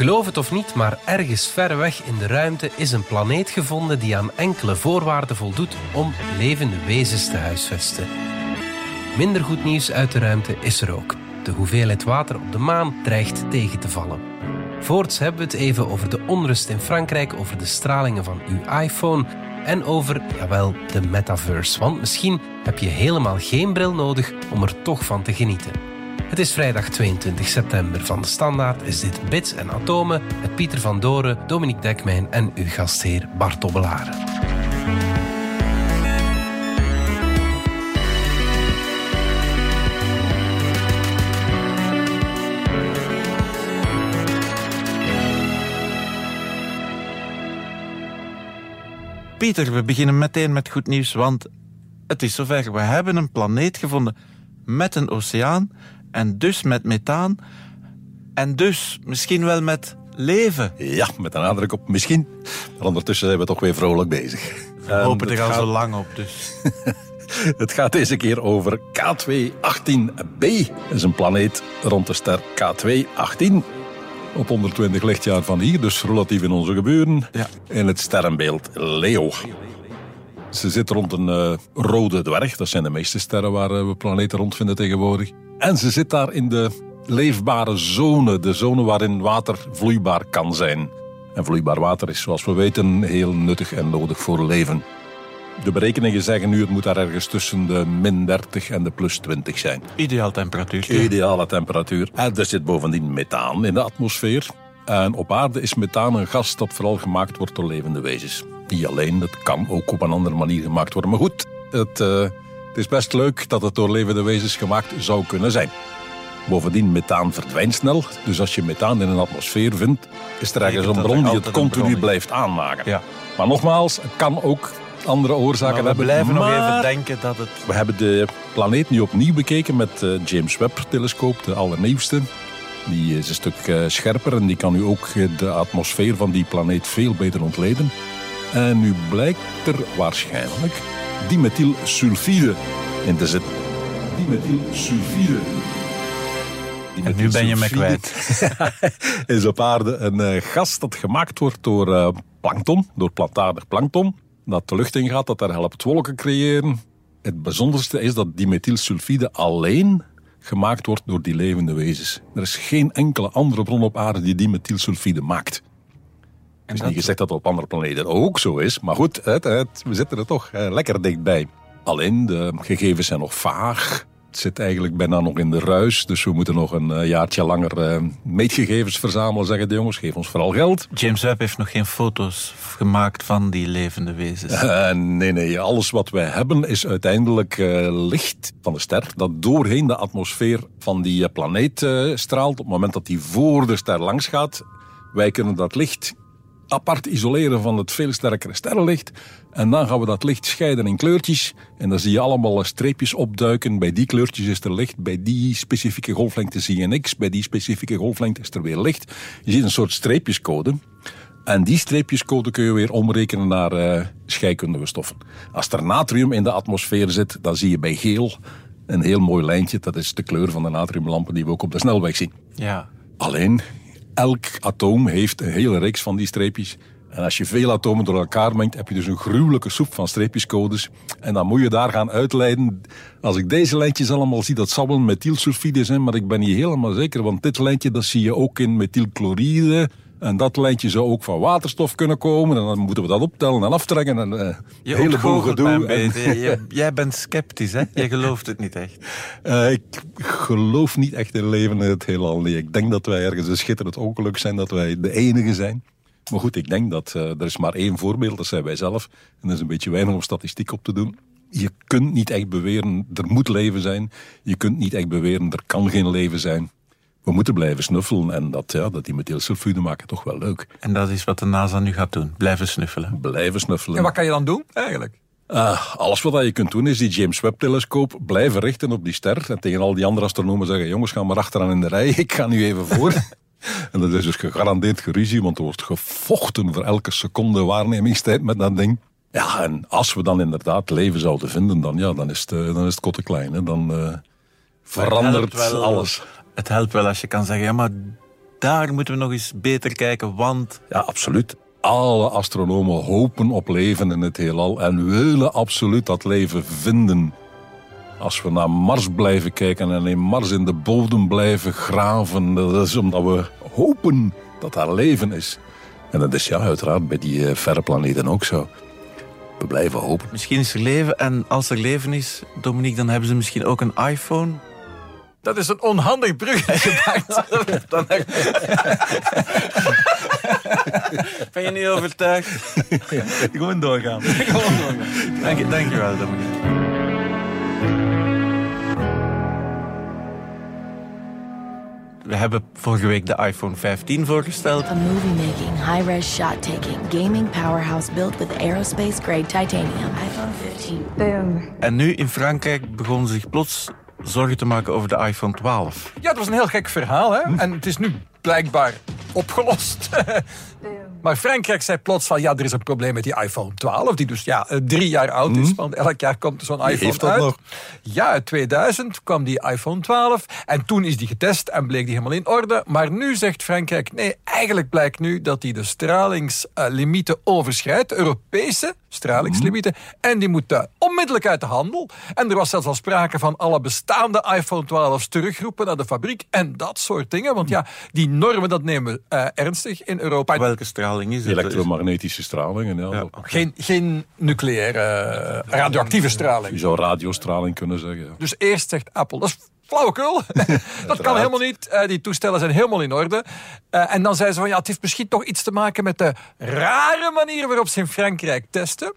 Geloof het of niet, maar ergens ver weg in de ruimte is een planeet gevonden die aan enkele voorwaarden voldoet om levende wezens te huisvesten. Minder goed nieuws uit de ruimte is er ook. De hoeveelheid water op de maan dreigt tegen te vallen. Voorts hebben we het even over de onrust in Frankrijk, over de stralingen van uw iPhone en over, jawel, de metaverse. Want misschien heb je helemaal geen bril nodig om er toch van te genieten. Het is vrijdag 22 september. Van de Standaard is dit Bits en Atomen met Pieter van Doren, Dominique Dekmijn en uw gastheer Bart Obbelaren. Pieter, we beginnen meteen met goed nieuws, want het is zover. We hebben een planeet gevonden met een oceaan en dus met methaan en dus misschien wel met leven. Ja, met een nadruk op misschien. Maar ondertussen zijn we toch weer vrolijk bezig. We hopen er al zo lang op, dus. Het gaat deze keer over K218b. Dat is een planeet rond de ster K218. Op 120 lichtjaar van hier, dus relatief in onze geburen. Ja. In het sterrenbeeld Leo. Ze zit rond een eh, rode dwerg. Dat zijn de meeste sterren waar eh, we planeten rondvinden tegenwoordig. En ze zit daar in de leefbare zone. De zone waarin water vloeibaar kan zijn. En vloeibaar water is, zoals we weten, heel nuttig en nodig voor leven. De berekeningen zeggen nu, het moet daar ergens tussen de min 30 en de plus 20 zijn. Ideaal temperatuur. Ideale temperatuur. En er zit bovendien methaan in de atmosfeer. En op aarde is methaan een gas dat vooral gemaakt wordt door levende wezens. Niet alleen, het kan ook op een andere manier gemaakt worden. Maar goed, het, eh, het is best leuk dat het door levende wezens gemaakt zou kunnen zijn. Bovendien, methaan verdwijnt snel. Dus als je methaan in een atmosfeer vindt, is er ergens een bron die het continu blijft aanmaken. Ja. Maar nogmaals, het kan ook andere oorzaken Maar we hebben. blijven nog even denken dat het... we hebben de planeet nu opnieuw bekeken met de James Webb-telescoop, de allernieuwste. Die is een stuk eh, scherper en die kan nu ook eh, de atmosfeer van die planeet veel beter ontleden. En nu blijkt er waarschijnlijk dimethylsulfide in te zitten. Dimethylsulfide. En nu ben je me kwijt. is op aarde een eh, gas dat gemaakt wordt door eh, plankton, door plantaardig plankton. Dat de lucht ingaat, dat daar helpt wolken creëren. Het bijzonderste is dat dimethylsulfide alleen gemaakt wordt door die levende wezens. Er is geen enkele andere bron op aarde die dimethylsulfide maakt. Het is dat- niet gezegd dat het op andere planeten ook zo is, maar goed, het, het- we zitten er toch eh, lekker dichtbij. Alleen de gegevens zijn nog vaag. Het zit eigenlijk bijna nog in de ruis, dus we moeten nog een eh, jaartje langer eh, meetgegevens verzamelen. Zeggen de jongens, geef ons vooral geld. James Webb heeft nog geen foto's gemaakt van die levende wezens. Nee, nee, alles wat wij hebben is uiteindelijk licht van de ster dat doorheen de atmosfeer van die planeet straalt. Op het moment dat die voor de ster langs gaat, wij kunnen dat licht apart isoleren van het veel sterkere sterrenlicht. En dan gaan we dat licht scheiden in kleurtjes. En dan zie je allemaal eh, streepjes opduiken. Bij die kleurtjes is er licht. Bij die specifieke golflengte zie je niks. Bij die specifieke golflengte is er weer licht. Je ziet een soort streepjescode. En die streepjescode kun je weer omrekenen naar eh, scheikundige stoffen. Als er natrium in de atmosfeer zit, dan zie je bij geel een heel mooi lijntje. Dat is de kleur van de natriumlampen die we ook op de snelweg zien. Ja. Alleen, elk atoom heeft een hele reeks van die streepjes. En als je veel atomen door elkaar mengt, heb je dus een gruwelijke soep van streepjescodes. En dan moet je daar gaan uitleiden. Als ik deze lijntjes allemaal zie, dat zal wel methylsulfide zijn, maar ik ben niet helemaal zeker. Want dit lijntje, dat zie je ook in methylchloride. En dat lijntje zou ook van waterstof kunnen komen. En dan moeten we dat optellen en aftrekken. En uh, Je hele een En- Jij bent sceptisch, hè? Je gelooft het niet echt. Eh, ik geloof niet echt in leven in het heelal. Nee, ik denk dat wij ergens een schitterend ongeluk zijn, dat wij de enige zijn. Maar goed, ik denk dat eh, er is maar één voorbeeld, dat zijn wij zelf. En dat is een beetje weinig om statistiek op te doen. Je kunt niet echt beweren, er moet leven zijn. Je kunt niet echt beweren, er kan geen leven zijn. We moeten blijven snuffelen en dat, ja, dat die methylsulfide maken toch wel leuk. En dat is wat de NASA nu gaat doen. Blijven snuffelen. Blijven snuffelen. En wat kan je dan doen, eigenlijk? Ah, alles wat je kunt doen is die James Webb-telescoop blijven richten op die ster. En tegen al die andere astronomen zeggen: jongens, ga maar achteraan in de rij, ik ga nu even voor. en dat is dus gegarandeerd geruzie, want er wordt gevochten voor elke seconde waarnemingstijd met dat ding. Ja, en als we dan inderdaad leven zouden vinden, dan, ja, dan, is, het, eh, dan is het kotte klein. Hè. Dan eh, verandert alles. Het helpt wel als je kan zeggen, ja, maar daar moeten we nog eens beter kijken, want... Ja, absoluut. Alle astronomen hopen op leven in het heelal en willen absoluut dat leven vinden. Als we naar Mars blijven kijken en in Mars in de bodem blijven graven, dat is omdat we hopen dat daar leven is. En dat is ja, uiteraard bij die uh, verre planeten ook zo. We blijven hopen. Misschien is er leven en als er leven is, Dominique, dan hebben ze misschien ook een iPhone. Dat is een onhandig bruggetje, Dan ben je niet overtuigd? Gewoon doorgaan. Gewoon doorgaan. Dank je, dank je wel, Dominique. We hebben vorige week de iPhone 15 voorgesteld. A movie-making, high-res shot-taking, gaming powerhouse built with aerospace-grade titanium. iPhone 15. Boom. En nu in Frankrijk begonnen ze zich plots zorgen te maken over de iPhone 12. Ja, dat was een heel gek verhaal. Hè? En het is nu blijkbaar opgelost. Maar Frankrijk zei plots van ja, er is een probleem met die iPhone 12, die dus ja, drie jaar oud is. Mhm. Want elk jaar komt er zo'n iPhone heeft dat uit. Nog? Ja, in 2000 kwam die iPhone 12 en toen is die getest en bleek die helemaal in orde. Maar nu zegt Frankrijk, nee, eigenlijk blijkt nu dat die de stralingslimieten overschrijdt, Europese stralingslimieten, en die moet onmiddellijk uit de handel. En er was zelfs al sprake van alle bestaande iPhone 12's terugroepen naar de fabriek en dat soort dingen. Want ja, die normen dat nemen we uh, ernstig in Europa. Welke straling? Straling is Elektromagnetische straling. Ja. Geen, geen nucleaire eh, radioactieve straling. Je zou radiostraling kunnen zeggen. Dus eerst zegt Apple, dat is flauwekul. dat kan helemaal niet. Uh, die toestellen zijn helemaal in orde. Uh, en dan zeiden ze van ja, het heeft misschien toch iets te maken met de rare manier waarop ze in Frankrijk testen.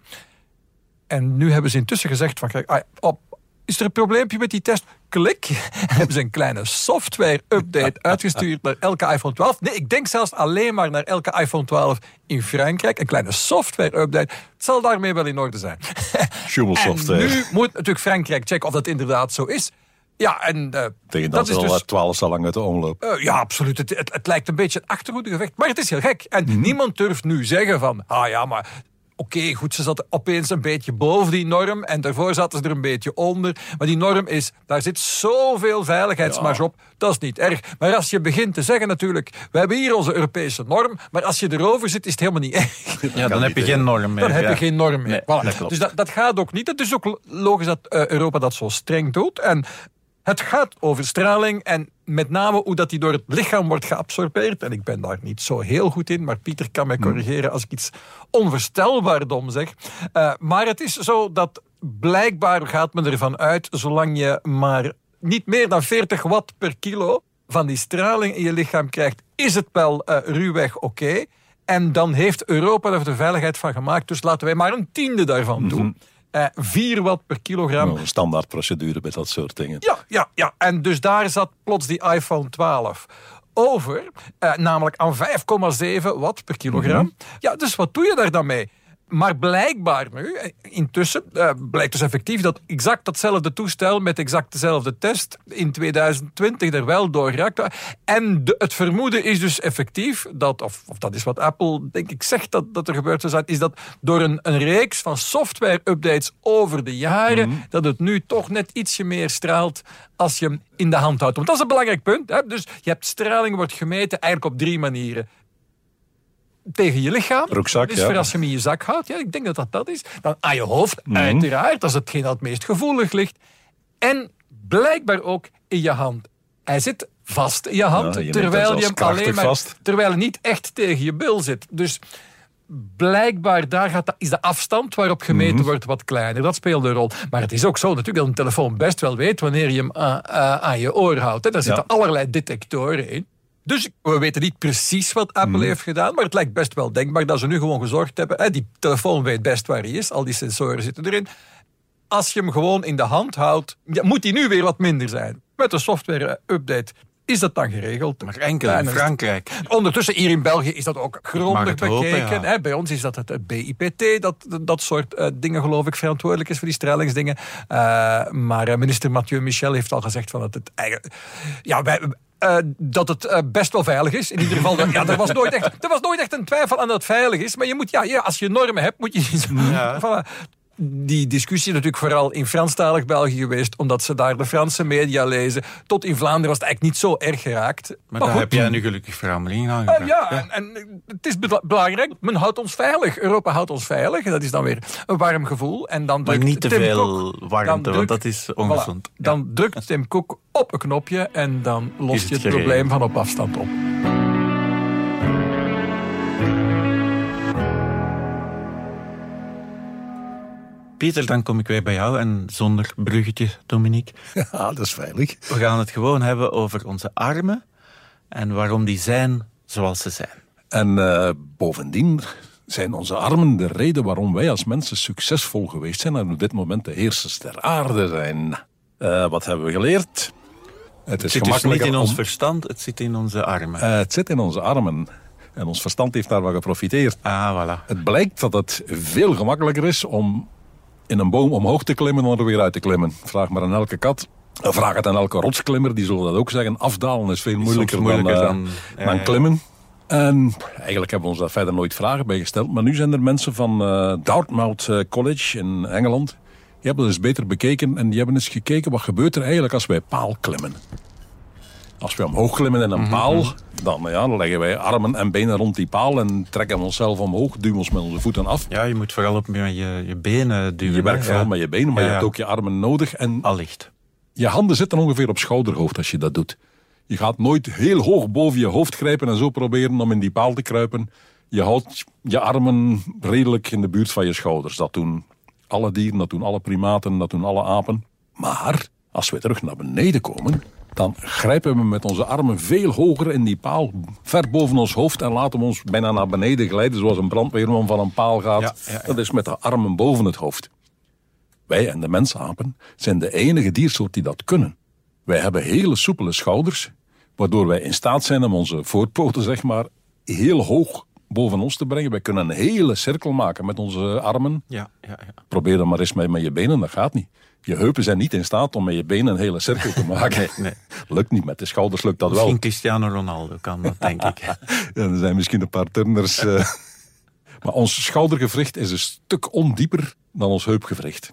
En nu hebben ze intussen gezegd van kijk, ah, op is er een probleempje met die test? Klik. Hebben ze een kleine software-update uitgestuurd naar elke iPhone 12. Nee, ik denk zelfs alleen maar naar elke iPhone 12 in Frankrijk. Een kleine software-update. Het zal daarmee wel in orde zijn. En nu moet natuurlijk Frankrijk checken of dat inderdaad zo is. Ja, en uh, Tegen dat, dat is dus, 12 zo lang uit de omloop. Uh, ja, absoluut. Het, het, lijkt een beetje een achterhoedegevecht. Maar het is heel gek. En mhm. niemand durft nu zeggen van... Ah ja, maar Oké, goed, ze zat opeens een beetje boven die norm en daarvoor zaten ze er een beetje onder. Maar die norm is, daar zit zoveel veiligheidsmarge op, dat is niet erg. Maar als je begint te zeggen natuurlijk, we hebben hier onze Europese norm, maar als je erover zit, is het helemaal niet erg. Ja, dan heb je geen norm meer. Dan heb je geen norm meer. voilà. dus dat, dat gaat ook niet. Het is ook logisch dat uh, Europa dat zo streng doet. En het gaat over straling en met name hoe dat die door het lichaam wordt geabsorbeerd. En ik ben daar niet zo heel goed in, maar Pieter kan mij hmm. corrigeren als ik iets onvoorstelbaar dom zeg. Uh, maar het is zo dat blijkbaar gaat men ervan uit, zolang je maar niet meer dan 40 watt per kilo van die straling in je lichaam krijgt, is het wel uh, ruwweg oké. En dan heeft Europa er de veiligheid van gemaakt, dus laten wij maar een tiende daarvan doen. Mhm. 4 eh, watt per kilogram. Nou, een standaard procedure bij dat soort dingen. Ja, ja, ja. En dus daar zat plots die iPhone 12 over, eh, namelijk aan 5,7 watt per kilogram. Mhm. Ja, dus wat doe je daar dan mee? Maar blijkbaar nu, intussen, uh, blijkt dus effectief dat exact datzelfde toestel met exact dezelfde test in 2020 er wel door geraakt. En de, het vermoeden is dus effectief dat, of, of, dat is wat Apple denk ik zegt dat, dat er gebeurd zou zijn, is dat door een, een reeks van software-updates over de jaren, mhm. dat het nu toch net ietsje meer straalt als je hem in de hand houdt. Want dat is een belangrijk punt. Hè? Dus je hebt straling wordt gemeten eigenlijk op drie manieren tegen je lichaam. Rugzak, dus voor als je hem in je zak houdt, ja, ik denk dat dat dat is. Dan aan je hoofd, mm uiteraard, dat is hetgeen dat het meest gevoelig ligt. En blijkbaar ook in je hand. Hij zit vast in je hand, terwijl je hem alleen maar, terwijl hij niet echt tegen je bil zit. Dus blijkbaar daar gaat, is de afstand waarop gemeten mhm. wordt wat kleiner. Dat speelt een rol. Maar het is ook zo natuurlijk dat een telefoon best wel weet wanneer je hem aan, aan je oor houdt. Hè. Daar zitten allerlei detectoren in. Dus we weten niet precies wat Apple mhm. heeft gedaan, maar het lijkt best wel denkbaar dat ze nu gewoon gezorgd hebben. Hè, die telefoon weet best waar hij is, al die sensoren zitten erin. Als je hem gewoon in de hand houdt, ja, moet hij nu weer wat minder zijn. Met de software-update is dat dan geregeld. Maar enkel in Frankrijk. Ondertussen hier in België is dat ook grondig bekeken. Bij ons is dat het BIPT, dat dat soort uh, dingen geloof ik verantwoordelijk is voor die stralingsdingen. Uh, maar uh, minister Mathieu Michel heeft al gezegd van dat het eigenlijk... Ja, wij, uh, dat het uh, best wel veilig is. In ieder geval, dat, ja, er, was nooit echt, er was nooit echt een twijfel aan dat het veilig is. Maar je moet, ja, ja als je normen hebt, moet je... Ja. voilà. Die discussie natuurlijk vooral in Franstalig België geweest, omdat ze daar de Franse media lezen. Tot in Vlaanderen was het eigenlijk niet zo erg geraakt. Maar, daar goed, heb jij nu gelukkig verandering aan eh, gebracht. ja, en, en het is bela- belangrijk. Men houdt ons veilig. Europa houdt ons veilig. Dat is dan weer een warm gevoel. En dan Maar niet te Tim veel Cook- warmte, want dat is Voilà. ongezond. Ja. Dan drukt Tim Cook op een knopje en dan lost je het probleem van op afstand op. Pieter, dan kom ik weer bij jou en zonder bruggetje, Dominique. Ja, dat is veilig. We gaan het gewoon hebben over onze armen en waarom die zijn zoals ze zijn. En eh, bovendien zijn onze armen de reden waarom wij als mensen succesvol geweest zijn en op dit moment de heersers ter aarde zijn. Eh, wat hebben we geleerd? Het is zit dus niet in ons om- verstand, het zit in onze armen. Eh, het zit in onze armen. En ons verstand heeft daarvan geprofiteerd. ah, voilà. Het blijkt dat het veel gemakkelijker is om in een boom omhoog te klimmen dan er weer uit te klimmen. Vraag maar aan elke kat. Eh, Vraag het aan elke rotsklimmer, die zullen dat ook zeggen. Afdalen is veel moeilijker, moeilijker dan, eh, dan- klimmen. En eigenlijk hebben we ons daar verder nooit vragen bij gesteld. Maar nu zijn er mensen van eh, Dartmouth College in Engeland. Die hebben dat eens beter bekeken en die hebben eens gekeken wat gebeurt er eigenlijk als wij paal klimmen. Als we omhoog klimmen in een Mhm, paal, dan, ja, dan leggen wij armen en benen rond die paal en trekken we onszelf omhoog, duwen ons met onze voeten af. Ja, je moet vooral op met je, je benen duwen. Je werkt hè? vooral Ja. met je benen, maar Ja, je hebt ook je armen nodig. En Allicht. je handen zitten ongeveer op schouderhoogte als je dat doet. Je gaat nooit heel hoog boven je hoofd grijpen en zo proberen om in die paal te kruipen. Je houdt je armen redelijk in de buurt van je schouders. Dat doen alle dieren, dat doen alle primaten, dat doen alle apen. Maar als we terug naar beneden komen, dan grijpen we met onze armen veel hoger in die paal, ver boven ons hoofd en laten we ons bijna naar beneden glijden, zoals een brandweerman van een paal gaat. Ja, ja, ja. Dat is met de armen boven het hoofd. Wij en de mensapen zijn de enige diersoort die dat kunnen. Wij hebben hele soepele schouders, waardoor wij in staat zijn om onze voorpoten zeg maar, heel hoog boven ons te brengen. Wij kunnen een hele cirkel maken met onze armen. Ja, ja, ja. Probeer dat maar eens met, met je benen, dat gaat niet. Je heupen zijn niet in staat om met je benen een hele cirkel te maken. Nee, nee. Lukt niet, met de schouders lukt dat wel. Misschien Cristiano Ronaldo kan dat, denk ik. Ja, er zijn misschien een paar turners. eh. maar ons schoudergewricht is een stuk ondieper dan ons heupgewricht.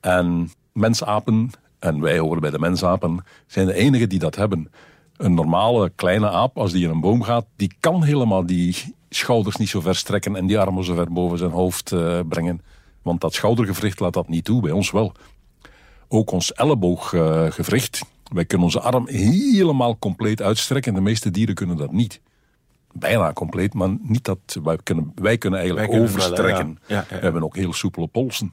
En mensapen, en wij horen bij de mensapen, zijn de enigen die dat hebben. Een normale kleine aap, als die in een boom gaat, die kan helemaal die schouders niet zo ver strekken en die armen zo ver boven zijn hoofd eh, brengen. Want dat schoudergewricht laat dat niet toe, bij ons wel. Ook ons ellebooggewricht. Wij kunnen onze arm helemaal compleet uitstrekken. De meeste dieren kunnen dat niet. Bijna compleet, maar niet dat wij kunnen, wij kunnen eigenlijk Wij kunnen wel, overstrekken. ja. Ja, ja, ja. We hebben ook heel soepele polsen.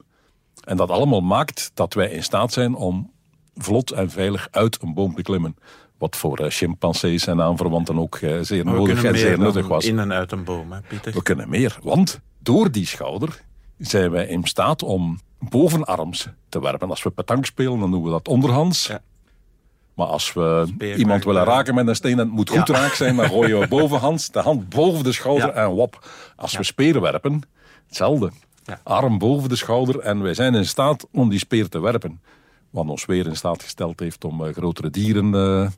En dat allemaal maakt dat wij in staat zijn om vlot en veilig uit een boom te klimmen. Wat voor eh, chimpansees en aanverwanten ook eh, zeer nodig en zeer nuttig was. in en uit een boom, hè, Pieter? We kunnen meer, want door die schouder zijn wij in staat om bovenarms te werpen. Als we petank spelen, dan doen we dat onderhands. Ja. Maar als we iemand willen raken met een steen en het moet goed Ja. raak zijn, dan gooien we bovenhands, de hand boven de schouder Ja. en wop. Als we speren werpen, hetzelfde. Ja. Arm boven de schouder en wij zijn in staat om die speer te werpen. Wat ons weer in staat gesteld heeft om eh, grotere dieren eh,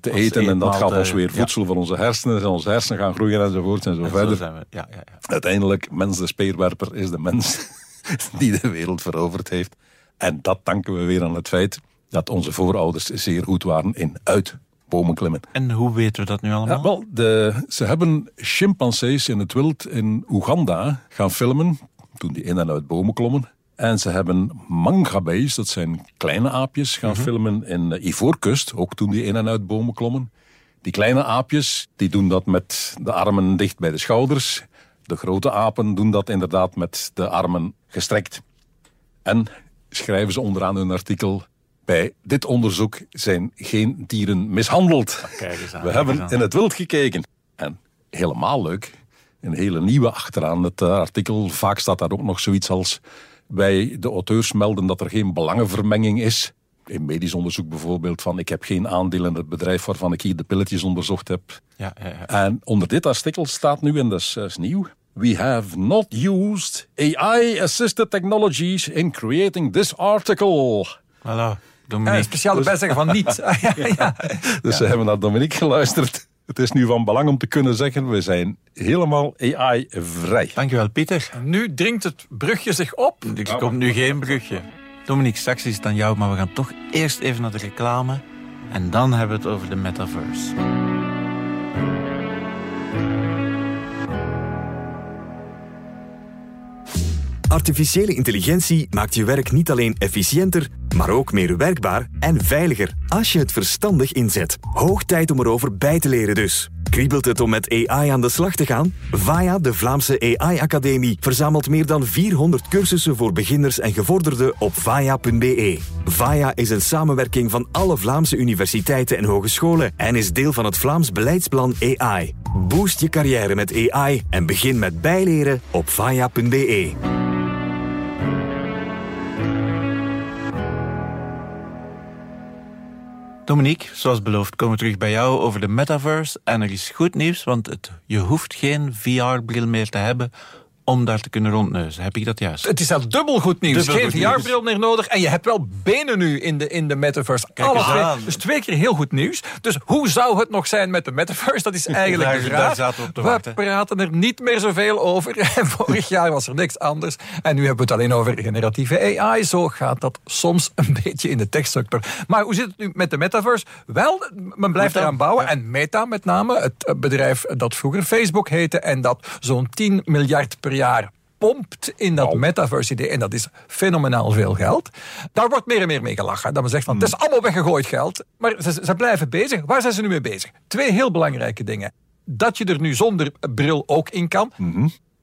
te Als eten. En dat gaf ons weer voedsel voor onze hersenen. En onze hersenen gaan groeien enzovoort en zo En zo verder. zijn we. Ja, ja, ja. Uiteindelijk, mens de speerwerper is de mens die de wereld veroverd heeft. En dat danken we weer aan het feit dat onze voorouders zeer goed waren in uit bomen klimmen. En hoe weten we dat nu allemaal? Ja, wel, de, ze hebben chimpansees in het wild in Oeganda gaan filmen toen die in en uit bomen klommen. En ze hebben mangabees, dat zijn kleine aapjes, gaan filmen in de Ivoorkust, ook toen die in en uit bomen klommen. Die kleine aapjes, die doen dat met de armen dicht bij de schouders. De grote apen doen dat inderdaad met de armen gestrekt. En schrijven ze onderaan hun artikel... Bij dit onderzoek zijn geen dieren mishandeld. Kijk eens aan, We hebben aan. in het wild gekeken. En helemaal leuk, een hele nieuwe achteraan het eh, artikel. Vaak staat daar ook nog zoiets als... Wij, de auteurs, melden dat er geen belangenvermenging is. In medisch onderzoek bijvoorbeeld van... ik heb geen aandeel in het bedrijf waarvan ik hier de pilletjes onderzocht heb. Ja, ja, ja. En onder dit artikel staat nu, en dat is, dat is nieuw... We have not used AI-assisted technologies in creating this article. Voilà. Dominique. een speciale bijzeggen van niet. Ja, ja. Dus ze hebben naar Dominique geluisterd. Het is nu van belang om te kunnen zeggen, we zijn helemaal AI-vrij. Dankjewel, Pieter. Nu dringt het brugje zich op. Er komt nu geen brugje. Dominique, straks is het aan jou, maar we gaan toch eerst even naar de reclame. En dan hebben we het over de metaverse. Artificiële intelligentie maakt je werk niet alleen efficiënter, maar ook meer werkbaar en veiliger als je het verstandig inzet. Hoog tijd om erover bij te leren dus. Kriebelt het om met AI aan de slag te gaan? VAIA, de Vlaamse AI-academie, verzamelt meer dan 400 cursussen voor beginners en gevorderden op vaia.be. VAIA is een samenwerking van alle Vlaamse universiteiten en hogescholen en is deel van het Vlaams beleidsplan AI. Boost je carrière met AI en begin met bijleren op vaia.be. Dominique, zoals beloofd komen we terug bij jou over de metaverse. En er is goed nieuws, want het, je hoeft geen VR-bril meer te hebben om daar te kunnen rondneuzen. Heb ik dat juist? Het is al dubbel goed nieuws. Dubbel Geen. VR-bril meer nodig. En je hebt wel benen nu in de, in de metaverse. Kijk Alle eens twee. aan. Dus twee keer heel goed nieuws. Dus hoe zou het nog zijn met de metaverse? Dat is eigenlijk Daar- de daar zaten we op te we wachten. praten er niet meer zoveel over. En vorig jaar was er niks anders. En nu hebben we het alleen over generatieve AI. Zo gaat dat soms een beetje in de techsector. Maar hoe zit het nu met de metaverse? Wel, men blijft eraan bouwen. ja. En Meta met name, het bedrijf dat vroeger Facebook heette... en dat zo'n 10 miljard per jaar pompt in dat metaverse-idee. En dat is fenomenaal veel geld. Daar wordt meer en meer mee gelachen. Dat men zegt van, het is allemaal weggegooid geld. Maar ze, ze blijven bezig. Waar zijn ze nu mee bezig? Twee heel belangrijke dingen. Dat je er nu zonder bril ook in kan.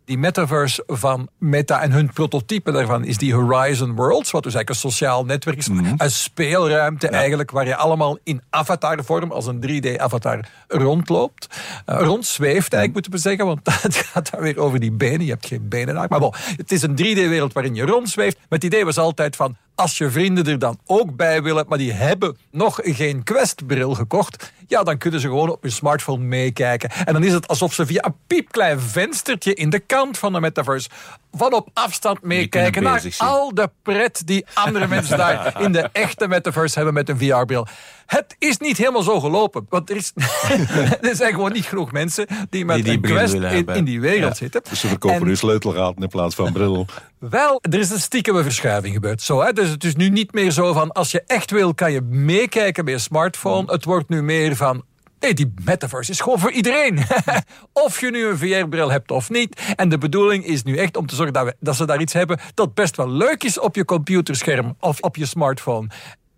Die metaverse van Meta en hun prototype daarvan is die Horizon Worlds, wat dus eigenlijk een sociaal netwerk is. Een speelruimte eigenlijk, waar je allemaal in avatarvorm, als een 3D-avatar, rondloopt. Eh, rondzweeft eigenlijk, moeten we zeggen, want het gaat dan weer over die benen. Je hebt geen benen daar. Maar bon, het is een 3D-wereld waarin je rondzweeft. Maar het idee was altijd van, als je vrienden er dan ook bij willen, maar die hebben nog geen Quest-bril gekocht, ja, dan kunnen ze gewoon op hun smartphone meekijken. En dan is het alsof ze via een piepklein venstertje in de kant van de metaverse van op afstand meekijken naar al de pret die andere mensen daar in de echte metaverse hebben met een VR-bril. Het is niet helemaal zo gelopen. Want er, is, er zijn gewoon niet genoeg mensen die met Die die een Quest in, die wereld zitten. Dus ze verkopen En- nu sleutelgaten in plaats van bril. wel, er is een stiekeme verschuiving gebeurd. Zo, hè? Dus het is nu niet meer zo van... als je echt wil, kan je meekijken bij je smartphone. Het wordt nu meer van... Nee, die metaverse is gewoon voor iedereen. of je nu een VR-bril hebt of niet. En de bedoeling is nu echt om te zorgen dat, we, dat ze daar iets hebben... dat best wel leuk is op je computerscherm of op je smartphone.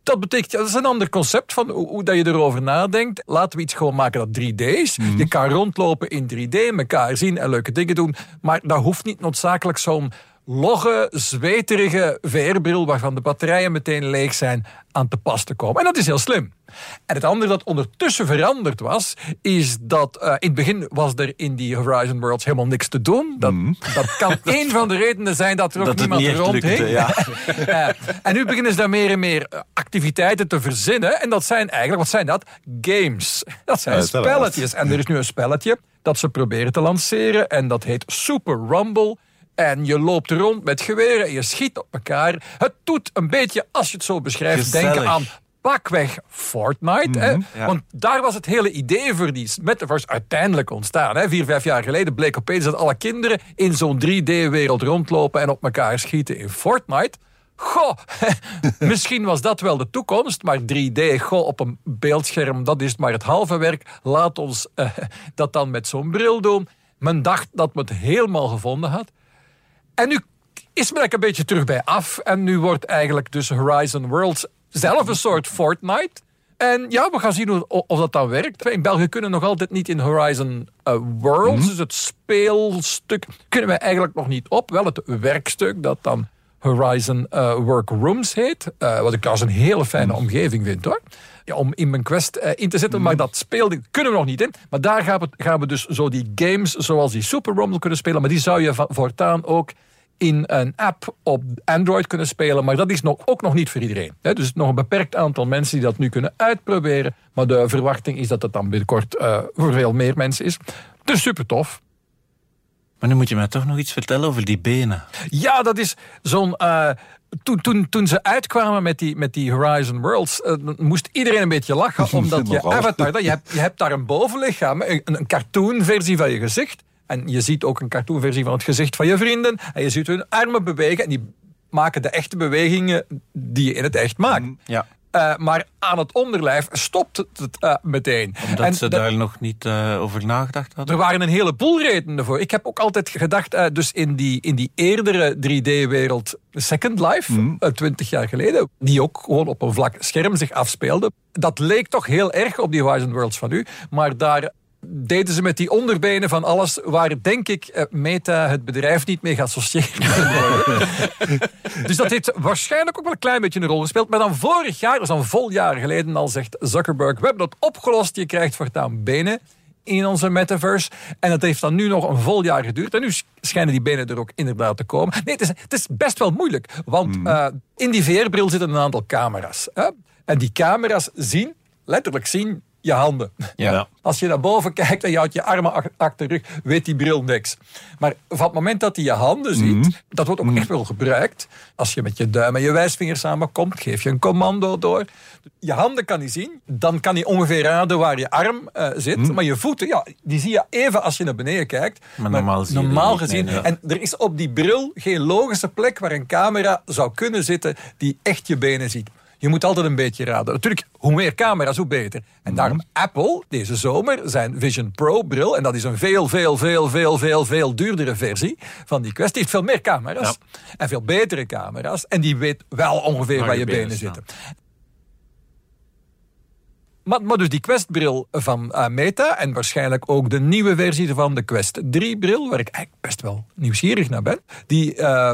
Dat betekent, dat is een ander concept van hoe, hoe dat je erover nadenkt. Laten we iets gewoon maken dat 3D is. Je kan rondlopen in 3D, elkaar zien en leuke dingen doen. Maar dat hoeft niet noodzakelijk zo'n logge, zweterige VR-bril waarvan de batterijen meteen leeg zijn aan te pas te komen. En dat is heel slim. En het andere dat ondertussen veranderd was, is dat eh, in het begin was er in die Horizon Worlds helemaal niks te doen. Dat, dat kan één van de redenen zijn dat er ook Dat het niemand niet lukte, ja. Ja. En nu beginnen ze daar meer en meer eh, activiteiten te verzinnen. En dat zijn eigenlijk, wat zijn dat? Games. Dat zijn Ja, spelletjes. En er is nu een spelletje dat ze proberen te lanceren. En dat heet Super Rumble. En je loopt rond met geweren en je schiet op elkaar. Het doet een beetje, als je het zo beschrijft, Gezellig. denken aan pakweg Fortnite. hè? ja. Want daar was het hele idee voor die metaverse uiteindelijk ontstaan. Hè? Vier, vijf jaar geleden bleek opeens dat alle kinderen in zo'n 3D-wereld rondlopen en op elkaar schieten in Fortnite. Goh, misschien was dat wel de toekomst, maar 3D, goh, op een beeldscherm, dat is maar het halve werk. Laat ons eh, dat dan met zo'n bril doen. Men dacht dat men het helemaal gevonden had. En nu is men eigenlijk een beetje terug bij af. En nu wordt eigenlijk dus Horizon Worlds zelf een soort Fortnite. En ja, we gaan zien hoe, of dat dan werkt. In België kunnen nog altijd niet in Horizon eh, Worlds, dus het speelstuk, kunnen we eigenlijk nog niet op. Wel het werkstuk dat dan Horizon eh, Workrooms heet. Eh, wat ik trouwens een hele fijne omgeving vind hoor. Ja, om in mijn quest eh, in te zetten, maar dat speelde kunnen we nog niet in. Maar daar gaan we, gaan we dus zo die games zoals die Super Rumble kunnen spelen. Maar die zou je voortaan ook in een app op Android kunnen spelen. Maar dat is nog, ook nog niet voor iedereen. Hè. Dus nog een beperkt aantal mensen die dat nu kunnen uitproberen. Maar de verwachting is dat het dan binnenkort voor veel meer mensen is. Dus super tof. Maar nu moet je mij toch nog iets vertellen over die benen. Ja, dat is zo'n eh, toen, toen, toen ze uitkwamen met die, met die Horizon Worlds, uh, moest iedereen een beetje lachen, omdat je avatar, je hebt, je hebt daar een bovenlichaam, een, een cartoonversie van je gezicht, en je ziet ook een cartoonversie van het gezicht van je vrienden, en je ziet hun armen bewegen, en die maken de echte bewegingen die je in het echt maakt. Ja. Uh, maar aan het onderlijf stopt het uh, meteen. Omdat en ze daar nog niet uh, over nagedacht hadden? Er waren een heleboel redenen voor. Ik heb ook altijd gedacht, dus in die, in die eerdere 3D-wereld Second Life, mm. 20 jaar geleden, die ook gewoon op een vlak scherm zich afspeelde, dat leek toch heel erg op die Horizon Worlds van u. Maar daar deden ze met die onderbenen van alles waar, denk ik, eh, Meta het bedrijf niet mee geassocieerd worden. dus dat heeft waarschijnlijk ook wel een klein beetje een rol gespeeld. Maar dan vorig jaar, dat is een vol jaar geleden al, zegt Zuckerberg, we hebben het opgelost, je krijgt voortaan benen in onze metaverse. En dat heeft dan nu nog een vol jaar geduurd. En nu schijnen die benen er ook inderdaad te komen. Nee, het is, het is best wel moeilijk. Want hmm. uh, in die VR-bril zitten een aantal camera's. Hè? En die camera's zien, letterlijk zien, je handen. Ja. Als je naar boven kijkt en je houdt je armen achter de rug, weet die bril niks. Maar van het moment dat hij je handen ziet, mhm. dat wordt ook mhm. echt wel gebruikt. Als je met je duim en je wijsvinger samenkomt, geef je een commando door. Je handen kan hij zien, dan kan hij ongeveer raden waar je arm uh, zit. Mhm. Maar je voeten, ja, die zie je even als je naar beneden kijkt. Maar, normaal, zie normaal gezien. En er is op die bril geen logische plek waar een camera zou kunnen zitten die echt je benen ziet. Je moet altijd een beetje raden. Natuurlijk, hoe meer camera's, hoe beter. En daarom mhm. Apple, deze zomer, zijn Vision Pro bril. En dat is een veel, veel, veel, veel, veel, veel duurdere versie van die Quest. Die heeft veel meer camera's. En veel betere camera's. En die weet wel ongeveer waar, je, benen, zitten. Maar, maar, dus die Quest-bril van uh, Meta en waarschijnlijk ook de nieuwe versie van de Quest 3-bril, waar ik eigenlijk best wel nieuwsgierig naar ben, die uh,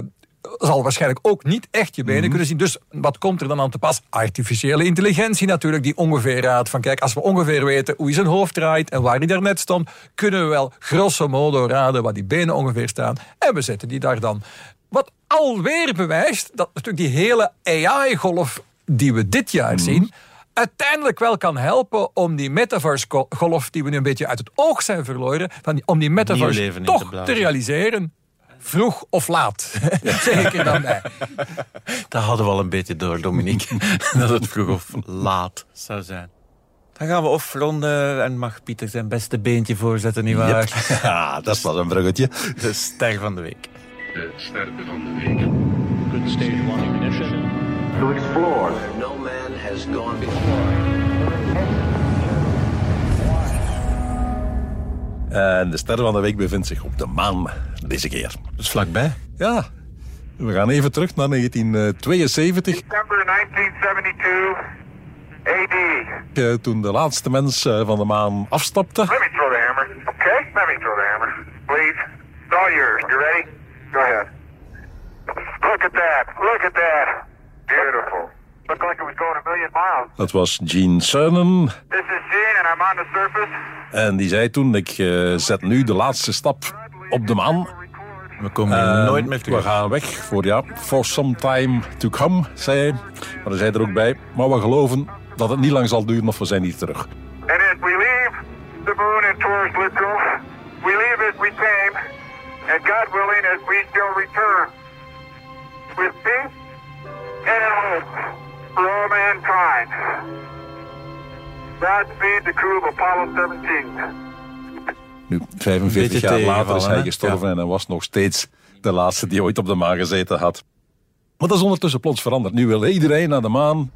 zal waarschijnlijk ook niet echt je benen mhm. kunnen zien. Dus wat komt er dan aan te pas? Artificiële intelligentie natuurlijk, die ongeveer raadt van kijk, als we ongeveer weten hoe hij zijn hoofd draait en waar hij daarnet stond, kunnen we wel grosso modo raden waar die benen ongeveer staan. En we zetten die daar dan. Wat alweer bewijst dat natuurlijk die hele AI-golf die we dit jaar mhm. zien, uiteindelijk wel kan helpen om die metaverse-golf die we nu een beetje uit het oog zijn verloren, van om die metaverse toch te, te realiseren vroeg of laat. Zeker dan bij. Dat hadden we al een beetje door, Dominique. dat het vroeg of laat zou zijn. Dan gaan we afronden en mag Pieter zijn beste beentje voorzetten, nietwaar? Yep. Ja, dat was een bruggetje. De ster van de week. De ster van de week. Good stage one ignition. To explore. No man has gone before. En de ster van de week bevindt zich op de maan deze keer. Dus vlakbij? Ja. We gaan even terug naar 1972. December 1972 AD. Uh, toen de laatste mens uh, van de maan afstapte. Let me throw the hammer. Okay, let me throw the hammer. Please. It's all yours. You ready? Go ahead. Look at that. Look at that. Beautiful. Looked like it was going a million miles. Dat was Gene Cernan. This is Gene and I'm on the surface. En die zei toen, ik uh, zet nu de laatste stap op de maan. We komen uh, nooit meer terug. We gaan weg voor, ja, for some time to come, zei hij. Maar hij zei er ook bij, maar we geloven dat het niet lang zal duren of we zijn niet terug. And as we leave the moon and towards Little, we leave as we came, and God willing as we shall return. With peace and hope all mankind. Godspeed the crew of Apollo 17. Nu, 45 jaar later is hij gestorven en hij was nog steeds de laatste die ooit op de maan gezeten had. Maar dat is ondertussen plots veranderd. Nu wil iedereen naar de maan.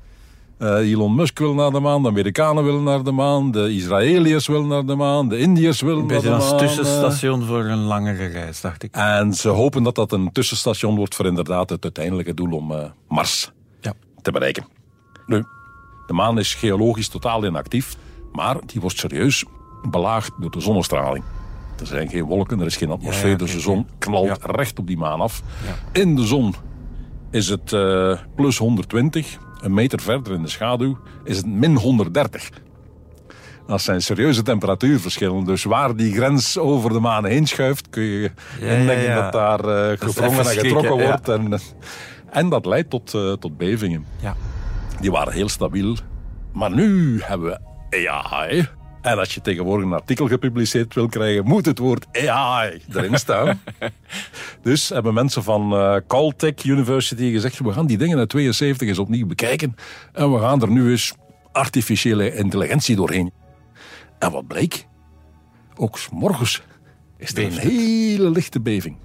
Uh, Elon Musk wil naar de maan, de Amerikanen willen naar de maan, de Israëliërs willen naar de maan, de Indiërs willen naar de maan. Een tussenstation voor een langere reis, dacht ik. En ze hopen dat dat een tussenstation wordt voor inderdaad het uiteindelijke doel om uh, Mars. Te bereiken. Nu, de maan is geologisch totaal inactief, maar die wordt serieus belaagd door de zonnestraling. Er zijn geen wolken, er is geen atmosfeer, dus de zon knalt recht op die maan af. In de zon is het uh, plus 120. Een meter verder in de schaduw is het min 130. Dat zijn serieuze temperatuurverschillen. Dus waar die grens over de maan heen schuift, kun je ja, indenken dat daar uh, gevrongen en getrokken wordt. En, en dat leidt tot, uh, tot bevingen. Ja. Die waren heel stabiel. Maar nu hebben we AI. En als je tegenwoordig een artikel gepubliceerd wil krijgen, moet het woord AI erin staan. dus hebben mensen van uh, Caltech University gezegd, we gaan die dingen uit 72 eens opnieuw bekijken. En we gaan er nu eens artificiële intelligentie doorheen. En wat bleek? Ook s morgens is er een hele lichte beving.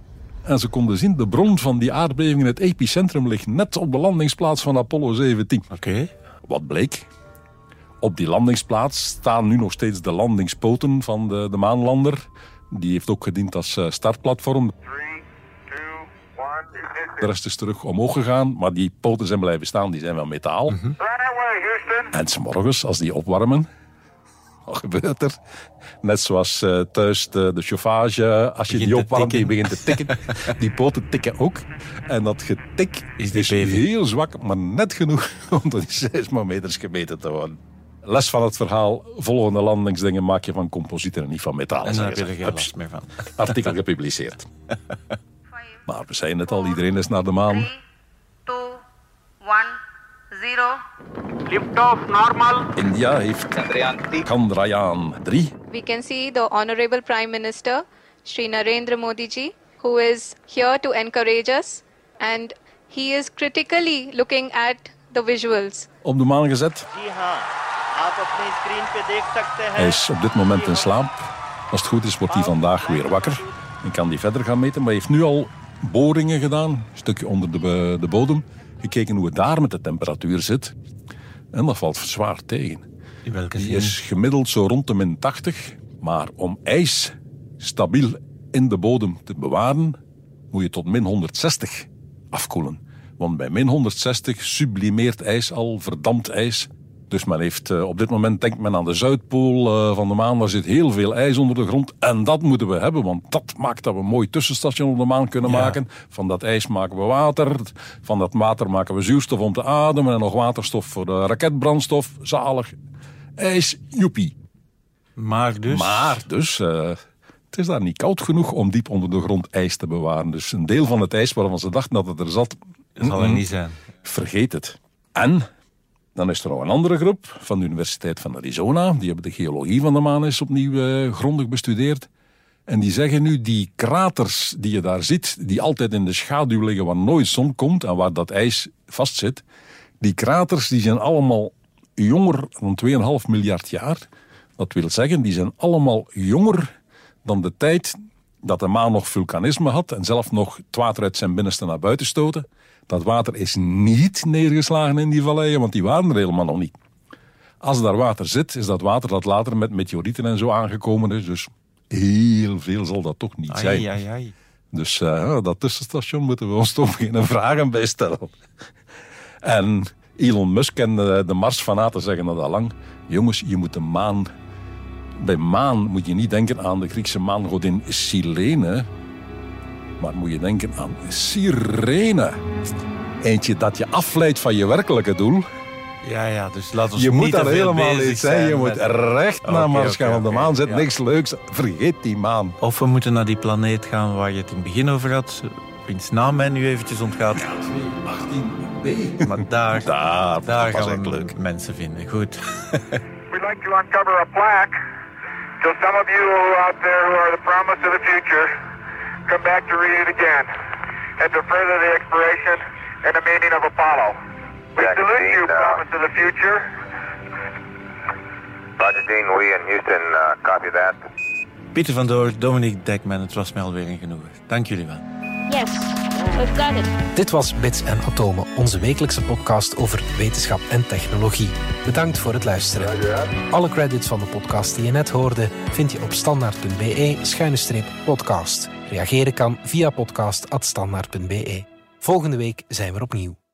En ze konden zien, de bron van die aardbeving in het epicentrum ligt net op de landingsplaats van Apollo 17. Oké. Wat bleek? Op die landingsplaats staan nu nog steeds de landingspoten van de, de maanlander. Die heeft ook gediend als uh, startplatform. Three, two, one. De rest is terug omhoog gegaan, maar die poten zijn blijven staan, die zijn van metaal. Away, Houston. En 's morgens, als die opwarmen, gebeurt er? Net zoals eh, thuis de, de chauffage, als je Begint die opwarmt, die begint te tikken. Die poten tikken ook. En dat getik Is beving. heel zwak, maar net genoeg om tot die seismometers gemeten te worden. Les van het verhaal, volgende landingsdingen maak je van composieten en niet van metaal. En daar heb je er geen last meer van. Artikel gepubliceerd. Maar we zijn het al, iedereen is naar de maan zero. Liftoff normal. India heeft Chandrayaan, 3. We can see the Honorable Prime Minister, Sri Narendra Modi ji, who is here to encourage us. And he is critically looking at the visuals. Op de maan gezet. Hij is op dit moment in slaap. Als het goed is, wordt hij vandaag weer wakker. En kan hij verder gaan meten. Maar hij heeft nu al boringen gedaan, een stukje onder de, de bodem. Gekeken hoe het daar met de temperatuur zit. En dat valt zwaar tegen. In welke Die zin? is gemiddeld zo rond de min 80. Maar om ijs stabiel in de bodem te bewaren, moet je tot min 160 afkoelen. Want bij min 160 sublimeert ijs al, verdampt ijs. Dus men heeft, eh, op dit moment denkt men aan de Zuidpool eh, van de maan. Daar zit heel veel ijs onder de grond. En dat moeten we hebben, want dat maakt dat we een mooi tussenstation op de maan kunnen Ja. maken. Van dat ijs maken we water. Van dat water maken we zuurstof om te ademen. En nog waterstof voor de raketbrandstof. Zalig. IJs, joepie. Maar dus... Maar dus, eh, het is daar niet koud genoeg om diep onder de grond ijs te bewaren. Dus een deel van het ijs waarvan ze dachten dat het er zat, zal er niet zijn. vergeet het. En dan is er nog een andere groep van de Universiteit van Arizona. Die hebben de geologie van de maan eens opnieuw eh, grondig bestudeerd. En die zeggen nu, die kraters die je daar ziet, die altijd in de schaduw liggen waar nooit zon komt en waar dat ijs vastzit, die kraters die zijn allemaal jonger dan 2,5 miljard jaar. Dat wil zeggen, die zijn allemaal jonger dan de tijd dat de maan nog vulkanisme had en zelf nog het water uit zijn binnenste naar buiten stoten. Dat water is niet neergeslagen in die valleien, want die waren er helemaal nog niet. Als daar water zit, is dat water dat later met meteorieten en zo aangekomen is. Dus heel veel zal dat toch niet zijn. Ai, ai, ai. Dus eh, dat tussenstation moeten we ons toch beginnen vragen bij stellen. En Elon Musk en de, de Marsfanaten zeggen dat al lang. Jongens, je moet de maan... Bij maan moet je niet denken aan de Griekse maangodin Silene. Maar moet je denken aan Sirene. Eentje dat je afleidt van je werkelijke doel. Ja, ja, dus laat ons je niet moet te daar veel helemaal zijn. Je zijn moet met- recht naar Oké, Mars gaan. Op de maan zit Ja. niks leuks. Vergeet die maan. Of we moeten naar die planeet gaan waar je het in het begin over had. Wiens naam mij nu eventjes ontgaat. 18b. Maar daar, Daar, daar gaan we leuk. mensen vinden. Goed. We'd like to uncover a plaque so some of you out there who are the promise of the future come back to read it again and to further the exploration and the meaning of Apollo. We salute you, promise of the future. Roger, Dean, we in Houston uh, copy that. Pieter van Door, Dominique Dekman, het was mij alweer een genoegen. Dank jullie wel. Yes, we've got it. Dit was Bits en Atomen, onze wekelijkse podcast over wetenschap en technologie. Bedankt voor het luisteren. Alle credits van de podcast die je net hoorde vind je op standaard.be-podcast. Reageren kan via podcast.standaard.be. Volgende week zijn we opnieuw.